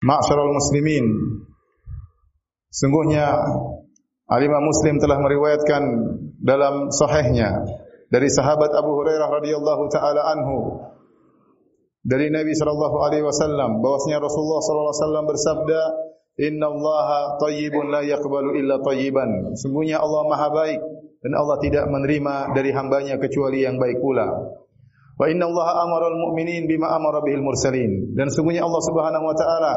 Ma'asyiral muslimin. Sungguhnya Alimah Muslim telah meriwayatkan dalam sahihnya dari sahabat Abu Hurairah radhiyallahu taala anhu dari Nabi sallallahu alaihi wasallam bahwasanya Rasulullah sallallahu alaihi wasallam bersabda Inna Allaha tayyibun la yaqbalu illa tayyiban Sungguhnya Allah maha baik dan Allah tidak menerima dari hambanya kecuali yang baik pula Wa inna Allah amara al-mu'minin bima amara bihil mursalin. Dan sungguhnya Allah Subhanahu wa taala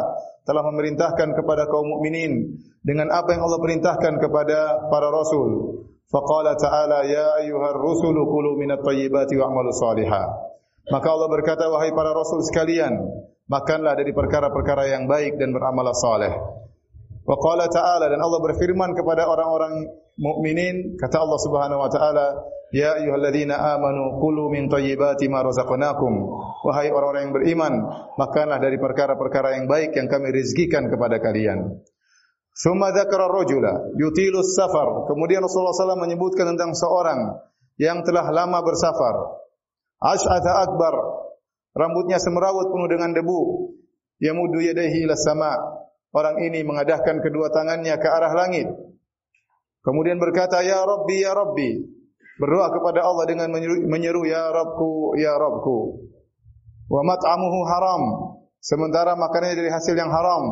telah memerintahkan kepada kaum mukminin dengan apa yang Allah perintahkan kepada para rasul. Faqala ta'ala ya ayyuhar rusulu kulu minat tayyibati wa'malu salihah. Maka Allah berkata wahai para rasul sekalian, makanlah dari perkara-perkara yang baik dan beramal saleh. Wa qala ta'ala dan Allah berfirman kepada orang-orang mukminin kata Allah Subhanahu wa taala Ya ayyuhalladzina amanu kulu min thayyibati ma razaqnakum. Wahai orang-orang yang beriman makanlah dari perkara-perkara yang baik yang kami rezekikan kepada kalian. Summa dzakara rajula yutilu safar. Kemudian Rasulullah SAW menyebutkan tentang seorang yang telah lama bersafar. Ash'atha akbar. Rambutnya semerawut penuh dengan debu. Yamudu yadayhi ila sama. Orang ini mengadahkan kedua tangannya ke arah langit. Kemudian berkata ya rabbi ya rabbi berdoa kepada Allah dengan menyeru, menyeru ya Rabbku ya Rabbku. Wa mat'amuhu haram. Sementara makanannya dari hasil yang haram.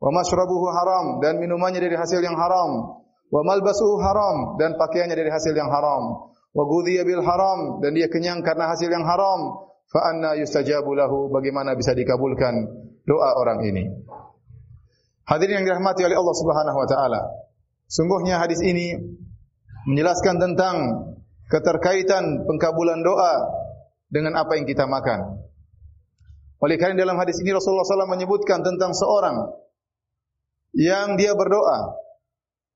Wa mashrabuhu haram. Dan minumannya dari hasil yang haram. Wa malbasuhu haram. Dan pakaiannya dari hasil yang haram. Wa ghudhiya bil haram. Dan dia kenyang karena hasil yang haram. Fa anna yustajabu lahu. Bagaimana bisa dikabulkan? Doa orang ini. Hadirin yang dirahmati oleh Allah Subhanahu wa taala. Sungguhnya hadis ini menjelaskan tentang keterkaitan pengkabulan doa dengan apa yang kita makan. Oleh kerana dalam hadis ini Rasulullah SAW menyebutkan tentang seorang yang dia berdoa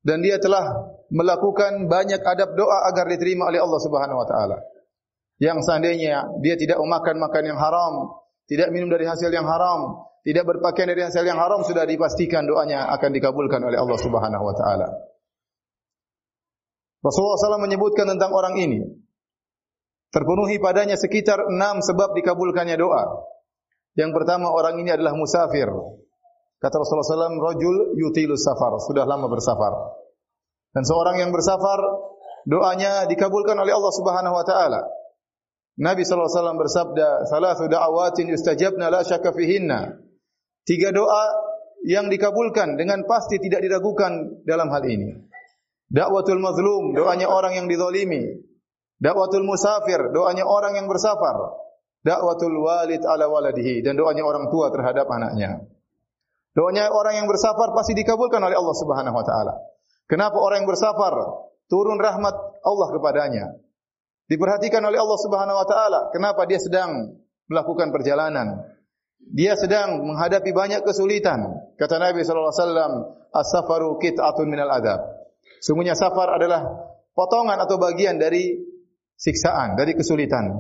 dan dia telah melakukan banyak adab doa agar diterima oleh Allah Subhanahu Wa Taala. Yang seandainya dia tidak memakan makan yang haram, tidak minum dari hasil yang haram, tidak berpakaian dari hasil yang haram sudah dipastikan doanya akan dikabulkan oleh Allah Subhanahu Wa Taala. Rasulullah SAW menyebutkan tentang orang ini. Terpenuhi padanya sekitar enam sebab dikabulkannya doa. Yang pertama orang ini adalah musafir. Kata Rasulullah SAW, Rajul yutilu safar. Sudah lama bersafar. Dan seorang yang bersafar, doanya dikabulkan oleh Allah Subhanahu Wa Taala. Nabi SAW bersabda, Salatu da'awatin yustajabna la syaka fihinna. Tiga doa yang dikabulkan dengan pasti tidak diragukan dalam hal ini. Dakwatul mazlum, doanya orang yang dizalimi. Dakwatul musafir, doanya orang yang bersafar. Dakwatul walid ala waladihi dan doanya orang tua terhadap anaknya. Doanya orang yang bersafar pasti dikabulkan oleh Allah Subhanahu wa taala. Kenapa orang yang bersafar turun rahmat Allah kepadanya? Diperhatikan oleh Allah Subhanahu wa taala. Kenapa dia sedang melakukan perjalanan? Dia sedang menghadapi banyak kesulitan. Kata Nabi wasallam, "As-safaru qit'atun minal adab." Sungguhnya safar adalah potongan atau bagian dari siksaan, dari kesulitan.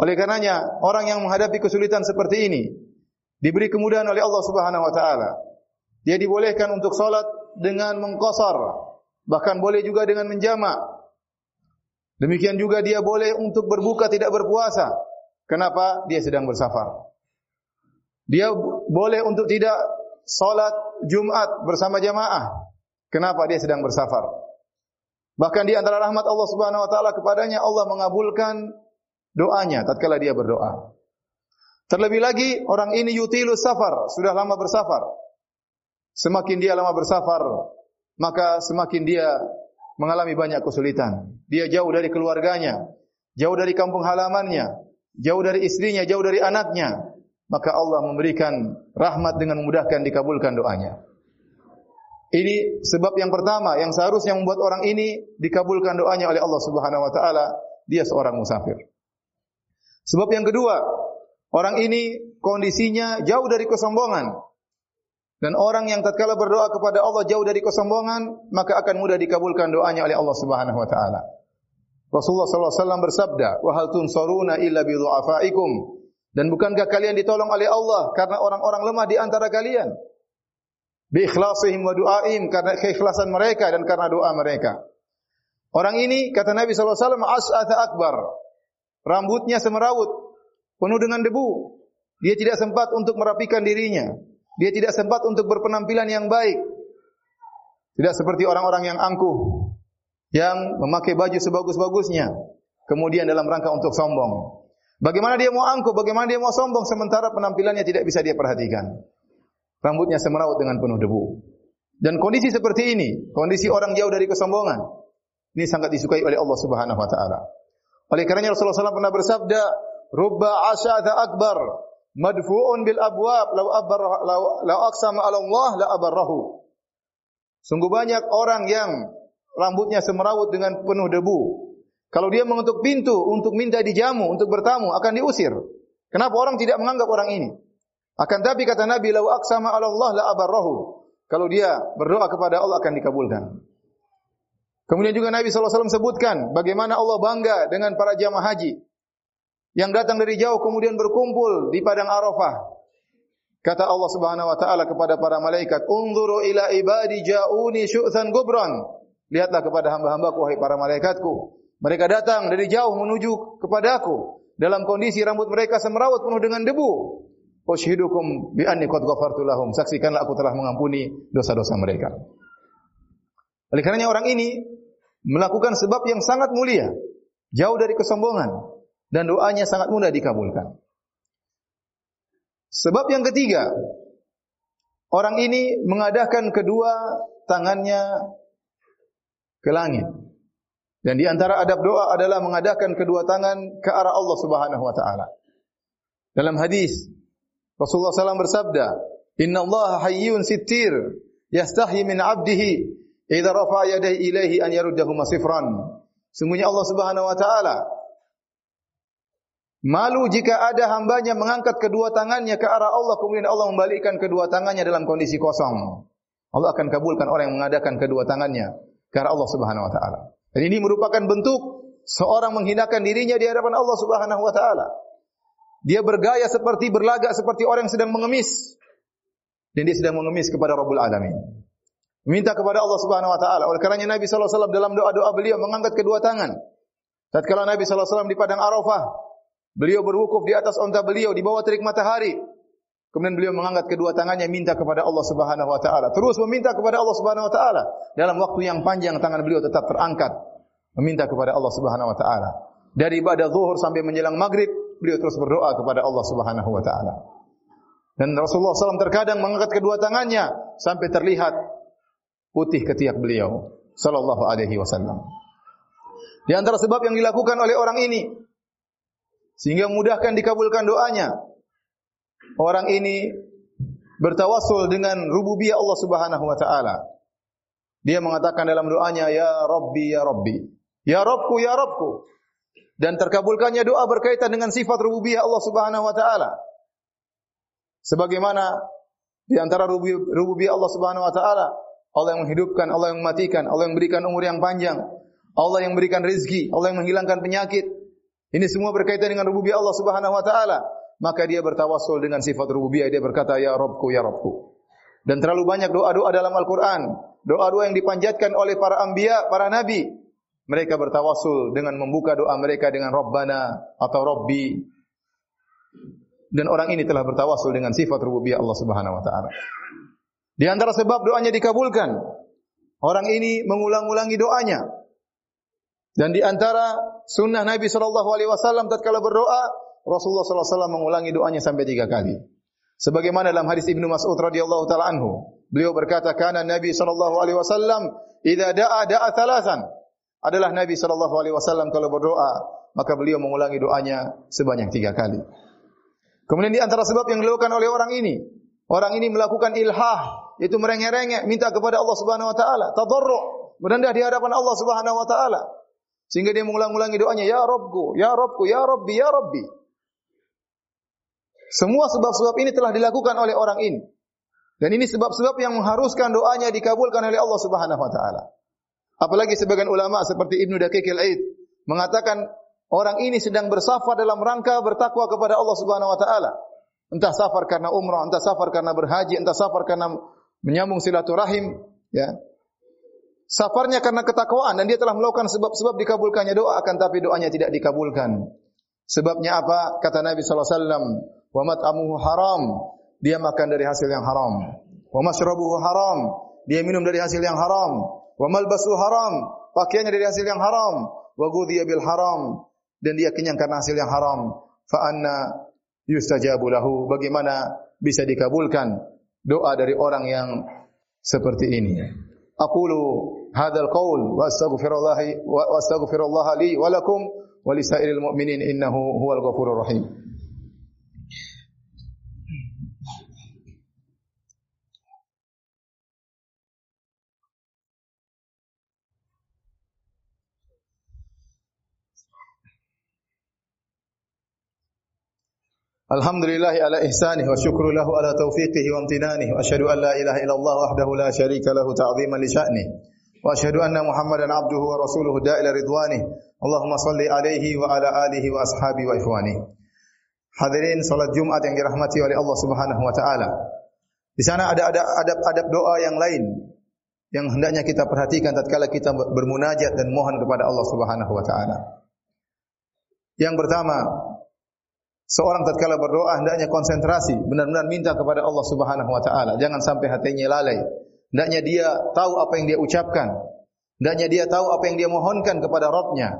Oleh karenanya, orang yang menghadapi kesulitan seperti ini diberi kemudahan oleh Allah Subhanahu wa taala. Dia dibolehkan untuk salat dengan mengqasar, bahkan boleh juga dengan menjamak. Demikian juga dia boleh untuk berbuka tidak berpuasa. Kenapa? Dia sedang bersafar. Dia boleh untuk tidak salat Jumat bersama jamaah. Kenapa dia sedang bersafar? Bahkan di antara rahmat Allah Subhanahu wa taala kepadanya Allah mengabulkan doanya tatkala dia berdoa. Terlebih lagi orang ini yutilu safar, sudah lama bersafar. Semakin dia lama bersafar, maka semakin dia mengalami banyak kesulitan. Dia jauh dari keluarganya, jauh dari kampung halamannya, jauh dari istrinya, jauh dari anaknya. Maka Allah memberikan rahmat dengan memudahkan dikabulkan doanya. Ini sebab yang pertama yang seharusnya membuat orang ini dikabulkan doanya oleh Allah Subhanahu wa taala, dia seorang musafir. Sebab yang kedua, orang ini kondisinya jauh dari kesombongan. Dan orang yang tatkala berdoa kepada Allah jauh dari kesombongan, maka akan mudah dikabulkan doanya oleh Allah Subhanahu wa taala. Rasulullah sallallahu alaihi wasallam bersabda, "Wa hal tunsaruna illa bi dhu'afaikum?" Dan bukankah kalian ditolong oleh Allah karena orang-orang lemah di antara kalian? Bi ikhlasihim wa du'aim karena keikhlasan mereka dan karena doa mereka. Orang ini kata Nabi sallallahu alaihi wasallam as'atha akbar. Rambutnya semerawut, penuh dengan debu. Dia tidak sempat untuk merapikan dirinya. Dia tidak sempat untuk berpenampilan yang baik. Tidak seperti orang-orang yang angkuh yang memakai baju sebagus-bagusnya kemudian dalam rangka untuk sombong. Bagaimana dia mau angkuh, bagaimana dia mau sombong sementara penampilannya tidak bisa dia perhatikan. Rambutnya semeraut dengan penuh debu. Dan kondisi seperti ini, kondisi orang jauh dari kesombongan, ini sangat disukai oleh Allah Subhanahu wa taala. Oleh kerana Rasulullah SAW pernah bersabda, "Rubba asyadha akbar madfu'un bil abwab law abar law aqsama 'ala Allah la abarrahu." Sungguh banyak orang yang rambutnya semerawut dengan penuh debu. Kalau dia mengetuk pintu untuk minta dijamu, untuk bertamu, akan diusir. Kenapa orang tidak menganggap orang ini? Akan tapi kata Nabi, "Law aqsama 'ala Allah la abarrahu." Kalau dia berdoa kepada Allah akan dikabulkan. Kemudian juga Nabi SAW sebutkan bagaimana Allah bangga dengan para jamaah haji yang datang dari jauh kemudian berkumpul di padang Arafah. Kata Allah Subhanahu wa taala kepada para malaikat, "Unzuru ila ibadi ja'uni syu'than gubran." Lihatlah kepada hamba-hambaku wahai para malaikatku. Mereka datang dari jauh menuju kepadaku dalam kondisi rambut mereka semerawut penuh dengan debu. Ushidukum bi anni qad ghafartu lahum. Saksikanlah aku telah mengampuni dosa-dosa mereka. Oleh karenanya orang ini melakukan sebab yang sangat mulia, jauh dari kesombongan dan doanya sangat mudah dikabulkan. Sebab yang ketiga, orang ini mengadakan kedua tangannya ke langit. Dan di antara adab doa adalah mengadakan kedua tangan ke arah Allah Subhanahu wa taala. Dalam hadis Rasulullah SAW bersabda, "Inna Allah hayyun sittir, yastahi min 'abdihi idza rafa'a yadayhi ilaihi an yaruddahu masifran." Sungguhnya Allah Subhanahu wa taala malu jika ada hambanya mengangkat kedua tangannya ke arah Allah kemudian Allah membalikkan kedua tangannya dalam kondisi kosong. Allah akan kabulkan orang yang mengadakan kedua tangannya karena Allah Subhanahu wa taala. Dan ini merupakan bentuk seorang menghinakan dirinya di hadapan Allah Subhanahu wa taala. Dia bergaya seperti berlagak seperti orang yang sedang mengemis. Dan dia sedang mengemis kepada Rabbul Alamin. Minta kepada Allah Subhanahu wa taala. Oleh kerana Nabi sallallahu alaihi wasallam dalam doa-doa beliau mengangkat kedua tangan. Tatkala Nabi sallallahu alaihi wasallam di padang Arafah, beliau berwukuf di atas unta beliau di bawah terik matahari. Kemudian beliau mengangkat kedua tangannya minta kepada Allah Subhanahu wa taala. Terus meminta kepada Allah Subhanahu wa taala. Dalam waktu yang panjang tangan beliau tetap terangkat meminta kepada Allah Subhanahu wa taala. Dari ibadah zuhur sampai menjelang maghrib, beliau terus berdoa kepada Allah Subhanahu wa taala. Dan Rasulullah SAW terkadang mengangkat kedua tangannya sampai terlihat putih ketiak beliau sallallahu alaihi wasallam. Di antara sebab yang dilakukan oleh orang ini sehingga mudahkan dikabulkan doanya orang ini bertawassul dengan rububiyah Allah Subhanahu wa taala. Dia mengatakan dalam doanya ya Rabbi ya Rabbi. Ya Rabbku ya Rabbku. Dan terkabulkannya doa berkaitan dengan sifat rububiyah Allah Subhanahu wa taala. Sebagaimana di antara rububiyah Allah Subhanahu wa taala, Allah yang menghidupkan, Allah yang mematikan, Allah yang memberikan umur yang panjang, Allah yang memberikan rezeki, Allah yang menghilangkan penyakit. Ini semua berkaitan dengan rububiyah Allah Subhanahu wa taala. Maka dia bertawassul dengan sifat rububiyah. Dia berkata ya Rabbku ya Rabbku. Dan terlalu banyak doa-doa dalam Al-Qur'an. Doa-doa yang dipanjatkan oleh para anbiya para nabi mereka bertawassul dengan membuka doa mereka dengan Rabbana atau Rabbi dan orang ini telah bertawassul dengan sifat rububiyah Allah Subhanahu wa taala di antara sebab doanya dikabulkan orang ini mengulang-ulangi doanya dan di antara sunnah Nabi sallallahu alaihi wasallam tatkala berdoa Rasulullah sallallahu alaihi wasallam mengulangi doanya sampai tiga kali. Sebagaimana dalam hadis Ibnu Mas'ud radhiyallahu taala anhu, beliau berkata, "Kana Nabi sallallahu alaihi wasallam idza da'a da'a thalathan." Adalah Nabi sallallahu alaihi wasallam kalau berdoa, maka beliau mengulangi doanya sebanyak tiga kali. Kemudian di antara sebab yang dilakukan oleh orang ini, orang ini melakukan ilhah, itu merengek-rengek minta kepada Allah Subhanahu wa taala, tadarru, merendah di hadapan Allah Subhanahu wa taala. Sehingga dia mengulang-ulangi doanya, "Ya Rabbku, ya Rabbku, ya Rabbi, ya Rabbi." Semua sebab-sebab ini telah dilakukan oleh orang ini. Dan ini sebab-sebab yang mengharuskan doanya dikabulkan oleh Allah Subhanahu wa taala. Apalagi sebagian ulama seperti Ibnu Daqiq al-Aid mengatakan orang ini sedang bersafar dalam rangka bertakwa kepada Allah Subhanahu wa taala. Entah safar karena umrah, entah safar karena berhaji, entah safar karena menyambung silaturahim, ya. Safarnya karena ketakwaan dan dia telah melakukan sebab-sebab dikabulkannya doa akan tapi doanya tidak dikabulkan. Sebabnya apa? Kata Nabi sallallahu alaihi wasallam, wa mat'amuhu haram dia makan dari hasil yang haram. Wa mashrabuhu haram, dia minum dari hasil yang haram. Wa malbasuhu haram, pakaiannya dari hasil yang haram. Wa ghudhiya bil haram, dan dia kenyang karena hasil yang haram. Fa anna yustajabu lahu, bagaimana bisa dikabulkan doa dari orang yang seperti ini. Aqulu hadzal qaul wa astaghfirullah wa astaghfirullah li wa lakum wa lisairil mu'minin innahu huwal ghafurur rahim. Alhamdulillah ala ihsanih wa syukru lahu ala taufiqihi wa amtinanih wa asyhadu an la ilaha illallah wahdahu la syarika lahu ta'ziman li sya'nih. Wa asyhadu anna muhammadan abduhu wa rasuluhu da'ila ridwanih. Allahumma salli alaihi wa Hadirin salat Jumat yang dirahmati oleh Allah Subhanahu wa taala. Di sana ada ada adab-adab doa yang lain yang hendaknya kita perhatikan tatkala kita bermunajat dan mohon kepada Allah Subhanahu wa taala. Yang pertama Seorang tatkala berdoa hendaknya konsentrasi, benar-benar minta kepada Allah Subhanahu wa taala. Jangan sampai hatinya lalai. Hendaknya dia tahu apa yang dia ucapkan. Hendaknya dia tahu apa yang dia mohonkan kepada Rabbnya.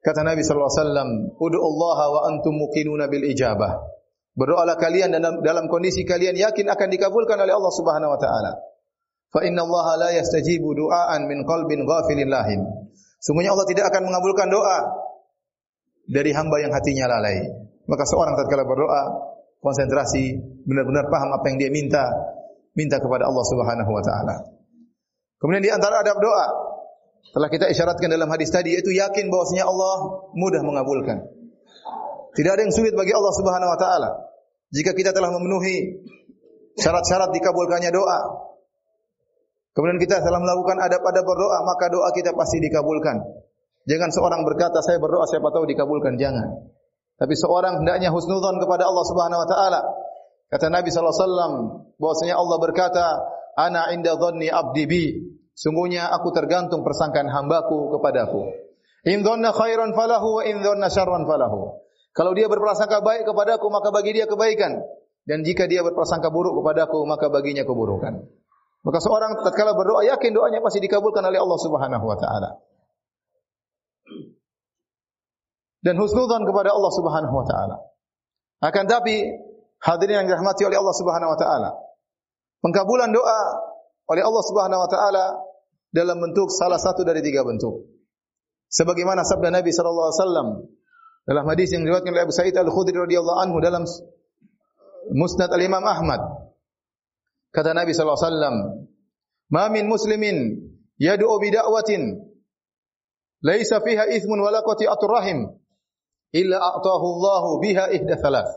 Kata Nabi sallallahu alaihi wasallam, "Ud'u Allah wa antum muqinuna bil ijabah." Berdoalah kalian dalam, dalam kondisi kalian yakin akan dikabulkan oleh Allah Subhanahu wa taala. Fa inna Allah la yastajibu du'aan min qalbin ghafilin lahin. Sungguhnya Allah tidak akan mengabulkan doa dari hamba yang hatinya lalai. Maka seorang tatkala berdoa, konsentrasi, benar-benar paham apa yang dia minta, minta kepada Allah Subhanahu wa taala. Kemudian di antara adab doa, telah kita isyaratkan dalam hadis tadi yaitu yakin bahwasanya Allah mudah mengabulkan. Tidak ada yang sulit bagi Allah Subhanahu wa taala. Jika kita telah memenuhi syarat-syarat dikabulkannya doa, kemudian kita telah melakukan adab-adab berdoa, maka doa kita pasti dikabulkan. Jangan seorang berkata saya berdoa siapa tahu dikabulkan jangan. Tapi seorang hendaknya husnudzon kepada Allah Subhanahu wa taala. Kata Nabi sallallahu alaihi wasallam bahwasanya Allah berkata, "Ana inda dhanni 'abdi bi." Sungguhnya aku tergantung persangkaan hambaku kepadaku. In dhanna khairan falahu wa in dhanna syarran falahu. Kalau dia berprasangka baik kepadaku maka bagi dia kebaikan dan jika dia berprasangka buruk kepadaku maka baginya keburukan. Maka seorang tatkala berdoa yakin doanya pasti dikabulkan oleh Allah Subhanahu wa taala dan husnudzan kepada Allah Subhanahu wa taala. Akan tapi hadirin yang dirahmati oleh Allah Subhanahu wa taala, pengkabulan doa oleh Allah Subhanahu wa taala dalam bentuk salah satu dari tiga bentuk. Sebagaimana sabda Nabi sallallahu alaihi wasallam dalam hadis yang diriwayatkan oleh Abu Sa'id Al-Khudri radhiyallahu anhu dalam Musnad Al-Imam Ahmad. Kata Nabi sallallahu alaihi wasallam, "Ma min muslimin yad'u bi da'watin laisa fiha ithmun wala qati'atur rahim illa a'tahu Allahu biha ihda thalath.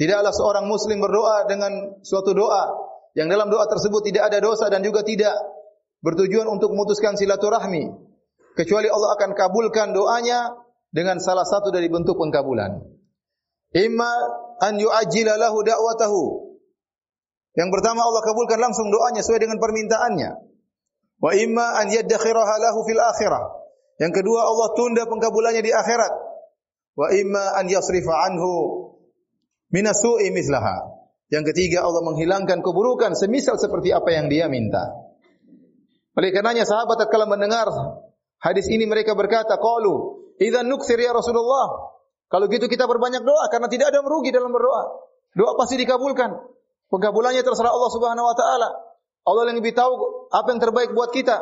Tidaklah seorang muslim berdoa dengan suatu doa yang dalam doa tersebut tidak ada dosa dan juga tidak bertujuan untuk memutuskan silaturahmi kecuali Allah akan kabulkan doanya dengan salah satu dari bentuk pengkabulan. Imma an yu'ajjila lahu da'watahu. Yang pertama Allah kabulkan langsung doanya sesuai dengan permintaannya. Wa imma an yaddakhiraha lahu fil akhirah. Yang kedua Allah tunda pengkabulannya di akhirat wa imma an yasrifa anhu min su'i mislaha. Yang ketiga Allah menghilangkan keburukan semisal seperti apa yang dia minta. Oleh karenanya sahabat tatkala mendengar hadis ini mereka berkata, "Qalu, idzan nuksir ya Rasulullah." Kalau gitu kita berbanyak doa karena tidak ada merugi dalam berdoa. Doa pasti dikabulkan. Pengabulannya terserah Allah Subhanahu wa taala. Allah yang lebih tahu apa yang terbaik buat kita.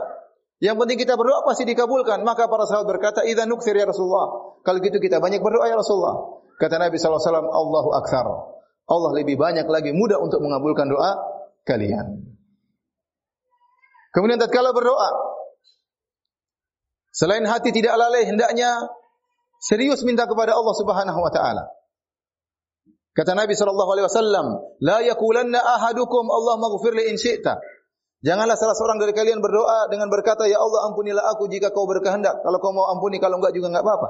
Yang penting kita berdoa pasti dikabulkan. Maka para sahabat berkata, "Idza nuksir ya Rasulullah." Kalau gitu kita banyak berdoa ya Rasulullah. Kata Nabi wasallam, "Allahu aktsar." Allah lebih banyak lagi mudah untuk mengabulkan doa kalian. Kemudian tatkala berdoa, selain hati tidak lalai, hendaknya serius minta kepada Allah Subhanahu wa taala. Kata Nabi sallallahu alaihi wasallam, "La yaqulanna ahadukum Allah maghfir li in syi'ta." Janganlah salah seorang dari kalian berdoa dengan berkata, Ya Allah ampunilah aku jika kau berkehendak. Kalau kau mau ampuni, kalau enggak juga enggak apa-apa.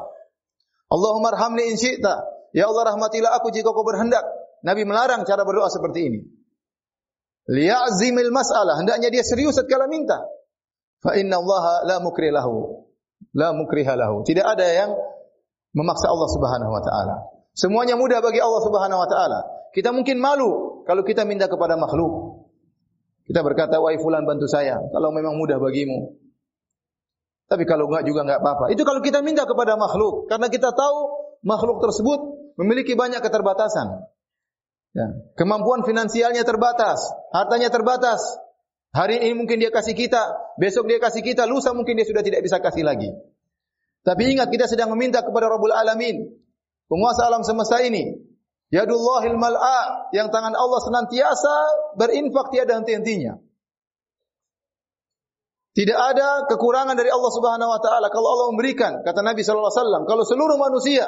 Allahumma arhamni in syi'ta. Ya Allah rahmatilah aku jika kau berhendak. Nabi melarang cara berdoa seperti ini. Liya'zimil mas'alah. Hendaknya dia serius setelah minta. Fa inna Allah la mukri lahu. La mukriha lahu. Tidak ada yang memaksa Allah subhanahu wa ta'ala. Semuanya mudah bagi Allah subhanahu wa ta'ala. Kita mungkin malu kalau kita minta kepada makhluk. Kita berkata, wahai fulan bantu saya. Kalau memang mudah bagimu. Tapi kalau enggak juga enggak apa-apa. Itu kalau kita minta kepada makhluk. Karena kita tahu makhluk tersebut memiliki banyak keterbatasan. Ya. Kemampuan finansialnya terbatas. Hartanya terbatas. Hari ini mungkin dia kasih kita. Besok dia kasih kita. Lusa mungkin dia sudah tidak bisa kasih lagi. Tapi ingat kita sedang meminta kepada Rabbul Alamin. Penguasa alam semesta ini. Yadullahil mal'a. Yang tangan Allah senantiasa berinfak tiada henti-hentinya. Tidak ada kekurangan dari Allah Subhanahu wa taala kalau Allah memberikan kata Nabi sallallahu alaihi wasallam kalau seluruh manusia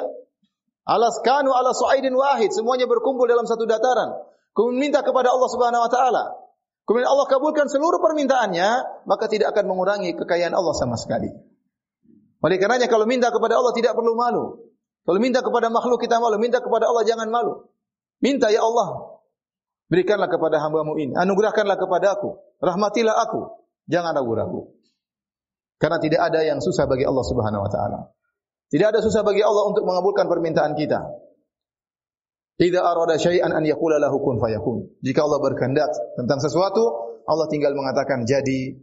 alas kanu ala suaidin wahid semuanya berkumpul dalam satu dataran kemudian minta kepada Allah Subhanahu wa taala kemudian Allah kabulkan seluruh permintaannya maka tidak akan mengurangi kekayaan Allah sama sekali. Oleh karenanya kalau minta kepada Allah tidak perlu malu. Kalau minta kepada makhluk kita malu, minta kepada Allah jangan malu. Minta ya Allah, berikanlah kepada hambamu ini, anugerahkanlah kepada aku, rahmatilah aku. Jangan ragu-ragu. Karena tidak ada yang susah bagi Allah Subhanahu wa taala. Tidak ada susah bagi Allah untuk mengabulkan permintaan kita. Idza arada syai'an an yaqula lahu kun fayakun. Jika Allah berkehendak tentang sesuatu, Allah tinggal mengatakan jadi,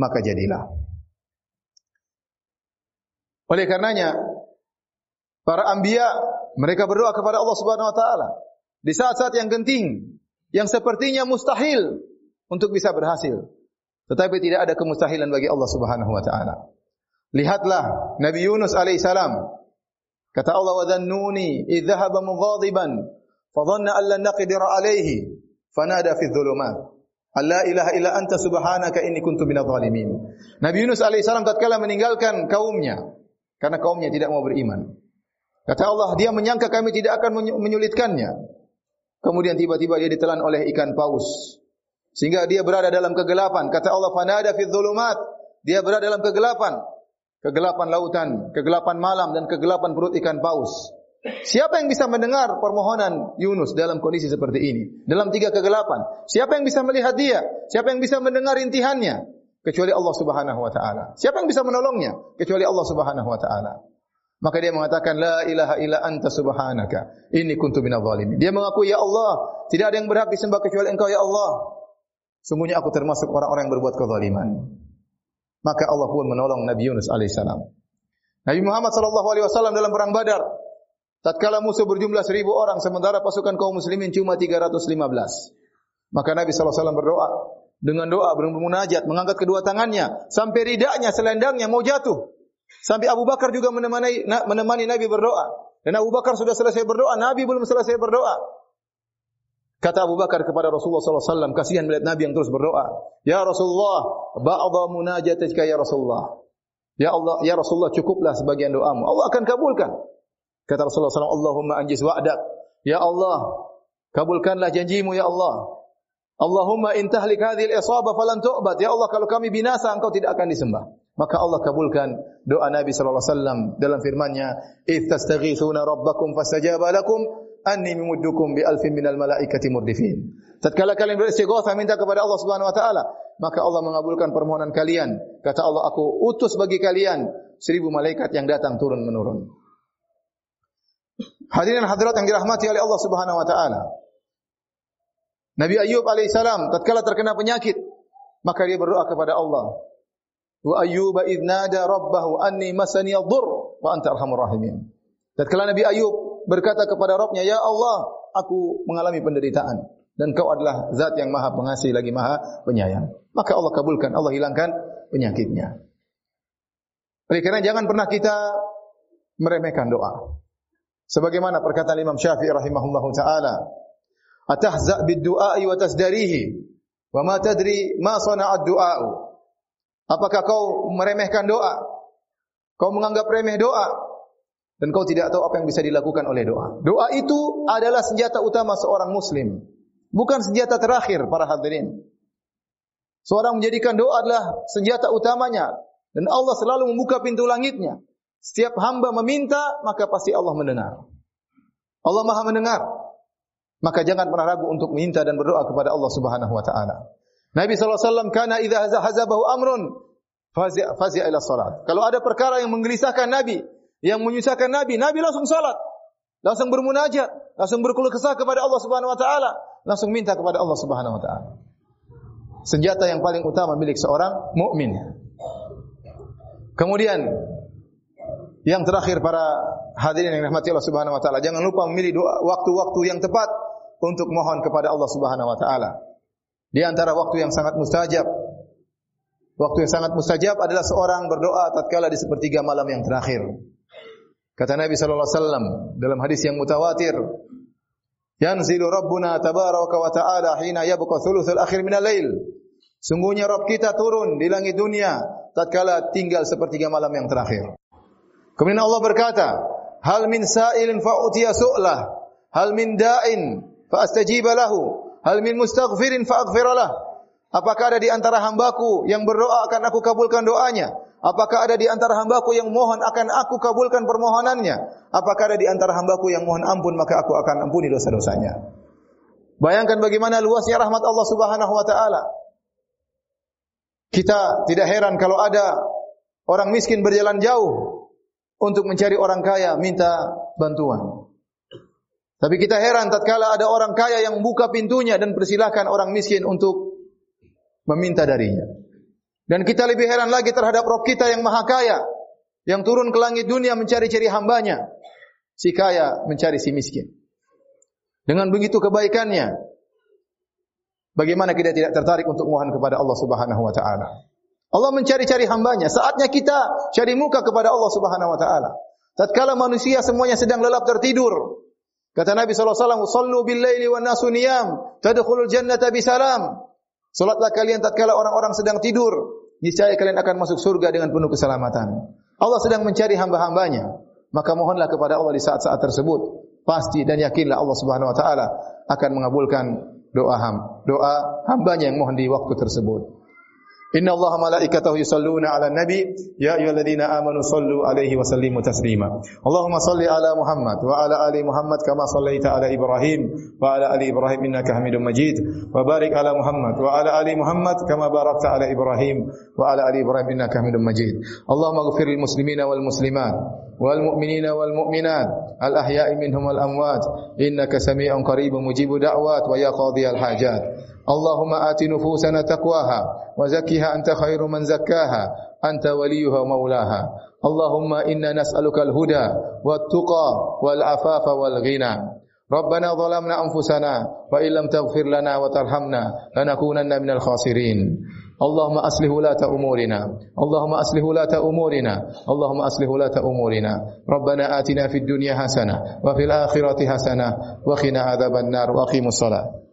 maka jadilah. Oleh karenanya para anbiya mereka berdoa kepada Allah Subhanahu wa taala di saat-saat yang genting yang sepertinya mustahil untuk bisa berhasil. Tetapi tidak ada kemustahilan bagi Allah Subhanahu wa taala. Lihatlah Nabi Yunus alaihi salam. Kata Allah wa dhannuni idh dhahaba mughadiban fa dhanna an lan naqdir alaihi fanada fi dhulumat Allah ilaha illa anta subhanaka inni kuntu minadh dhalimin. Nabi Yunus alaihi salam tatkala meninggalkan kaumnya karena kaumnya tidak mau beriman. Kata Allah, dia menyangka kami tidak akan menyulitkannya. Kemudian tiba-tiba dia ditelan oleh ikan paus. Sehingga dia berada dalam kegelapan. Kata Allah, fanada fi dhulumat. Dia berada dalam kegelapan. Kegelapan lautan, kegelapan malam dan kegelapan perut ikan paus. Siapa yang bisa mendengar permohonan Yunus dalam kondisi seperti ini? Dalam tiga kegelapan. Siapa yang bisa melihat dia? Siapa yang bisa mendengar intihannya? kecuali Allah Subhanahu wa taala. Siapa yang bisa menolongnya kecuali Allah Subhanahu wa taala? Maka dia mengatakan la ilaha illa anta subhanaka inni kuntu minadh dhalimin. Dia mengaku ya Allah, tidak ada yang berhak disembah kecuali Engkau ya Allah. Sungguhnya aku termasuk orang-orang yang berbuat kezaliman. Maka Allah pun menolong Nabi Yunus alaihissalam. Nabi Muhammad sallallahu alaihi wasallam dalam perang Badar tatkala musuh berjumlah seribu orang sementara pasukan kaum muslimin cuma 315. Maka Nabi sallallahu alaihi wasallam berdoa, dengan doa bermunajat mengangkat kedua tangannya sampai ridaknya selendangnya mau jatuh sampai Abu Bakar juga menemani menemani Nabi berdoa. Dan Abu Bakar sudah selesai berdoa Nabi belum selesai berdoa. Kata Abu Bakar kepada Rasulullah wasallam kasihan melihat Nabi yang terus berdoa. Ya Rasulullah ba'dha munajatika ya Rasulullah. Ya Allah ya Rasulullah cukuplah sebagian doamu. Allah akan kabulkan. Kata Rasulullah wasallam Allahumma anjis wa'dak. Ya Allah kabulkanlah janjimu ya Allah. Allahumma intahlik hadhil isabah falan tu'bad. Ya Allah, kalau kami binasa, engkau tidak akan disembah. Maka Allah kabulkan doa Nabi sallallahu alaihi wasallam dalam firman-Nya, "Idz tastaghithuna rabbakum fastajaba lakum anni mumuddukum bi alfin minal malaikati murdifin." Tatkala kalian beristighatsah minta kepada Allah Subhanahu wa taala, maka Allah mengabulkan permohonan kalian. Kata Allah, "Aku utus bagi kalian seribu malaikat yang datang turun menurun." Hadirin hadirat yang dirahmati oleh Allah Subhanahu wa taala. Nabi Ayub alaihissalam tatkala terkena penyakit, maka dia berdoa kepada Allah. Wa Ayyub idnada rabbahu anni masani ad-dur wa anta arhamur rahimin. Tatkala Nabi Ayub berkata kepada Rabbnya, Ya Allah, aku mengalami penderitaan. Dan kau adalah zat yang maha pengasih lagi maha penyayang. Maka Allah kabulkan, Allah hilangkan penyakitnya. Oleh kerana jangan pernah kita meremehkan doa. Sebagaimana perkataan Imam Syafi'i rahimahullahu taala, atahza bid du'a wa tasdarihi wa ma tadri ma sana'a du'a apakah kau meremehkan doa? Kau menganggap remeh doa? Dan kau tidak tahu apa yang bisa dilakukan oleh doa. Doa itu adalah senjata utama seorang muslim. Bukan senjata terakhir para hadirin. Seorang menjadikan doa adalah senjata utamanya. Dan Allah selalu membuka pintu langitnya. Setiap hamba meminta maka pasti Allah mendengar. Allah Maha mendengar. Maka jangan pernah ragu untuk minta dan berdoa kepada Allah Subhanahu wa taala. Nabi wasallam kana idza hazabahu amrun fazi ila salat. Kalau ada perkara yang menggelisahkan Nabi, yang menyusahkan Nabi, Nabi langsung salat. langsung bermunajat, langsung berkeluh kesah kepada Allah Subhanahu wa taala, langsung minta kepada Allah Subhanahu wa taala. Senjata yang paling utama milik seorang mukmin. Kemudian yang terakhir para hadirin yang dirahmati Allah Subhanahu wa taala, jangan lupa memilih waktu-waktu yang tepat untuk mohon kepada Allah Subhanahu wa taala. Di antara waktu yang sangat mustajab Waktu yang sangat mustajab adalah seorang berdoa tatkala di sepertiga malam yang terakhir. Kata Nabi sallallahu alaihi wasallam dalam hadis yang mutawatir, "Yanzilu Rabbuna tabaraka wa ta'ala hina yabqa thuluthul akhir min al-lail." Sungguhnya Rabb kita turun di langit dunia tatkala tinggal sepertiga malam yang terakhir. Kemudian Allah berkata, "Hal min sa'ilin fa'utiya su'lah, hal min da'in fa astajiba lahu, hal min mustaghfirin fa aghfira lahu." Apakah ada di antara hambaku yang berdoa akan aku kabulkan doanya? Apakah ada di antara hambaku yang mohon akan aku kabulkan permohonannya? Apakah ada di antara hambaku yang mohon ampun maka aku akan ampuni dosa-dosanya? Bayangkan bagaimana luasnya rahmat Allah Subhanahu wa taala. Kita tidak heran kalau ada orang miskin berjalan jauh untuk mencari orang kaya minta bantuan. Tapi kita heran tatkala ada orang kaya yang buka pintunya dan persilahkan orang miskin untuk meminta darinya. Dan kita lebih heran lagi terhadap Rabb kita yang maha kaya. Yang turun ke langit dunia mencari-cari hambanya. Si kaya mencari si miskin. Dengan begitu kebaikannya. Bagaimana kita tidak tertarik untuk mohon kepada Allah subhanahu wa ta'ala. Allah mencari-cari hambanya. Saatnya kita cari muka kepada Allah subhanahu wa ta'ala. Tatkala manusia semuanya sedang lelap tertidur. Kata Nabi SAW, Sallu bil layli wa nasu niyam, tadkhulul jannata bisalam. Salatlah kalian tatkala orang-orang sedang tidur, niscaya kalian akan masuk surga dengan penuh keselamatan. Allah sedang mencari hamba-hambanya, maka mohonlah kepada Allah di saat-saat tersebut. Pasti dan yakinlah Allah Subhanahu wa taala akan mengabulkan doa ham, doa hambanya yang mohon di waktu tersebut. Inna Allah malaikatahu yusalluna ala nabi Ya ayuhalladina amanu sallu alaihi wa sallimu taslima Allahumma salli ala Muhammad Wa ala ali Muhammad kama sallaita ala Ibrahim Wa ala ali Ibrahim innaka hamidun majid Wa barik ala Muhammad Wa ala ali Muhammad kama barakta ala Ibrahim Wa ala ali Ibrahim innaka hamidun majid Allahumma gufir muslimina wal muslimat Wal mu'minina wal mu'minat Al ahya'i minhum wal amwat Innaka sami'un qaribu mujibu اللهم آت نفوسنا تقواها وزكها أنت خير من زكاها أنت وليها ومولاها. اللهم إنا نسألك الهدى والتقى والعفاف والغنى. ربنا ظلمنا أنفسنا وإن لم تغفر لنا وترحمنا لنكونن من الخاسرين. اللهم أصلح ولاة أمورنا. اللهم أصلح ولاة أمورنا. اللهم أصلح ولاة أمورنا. ربنا آتنا في الدنيا حسنة وفي الآخرة حسنة وقنا عذاب النار وأقيموا الصلاة.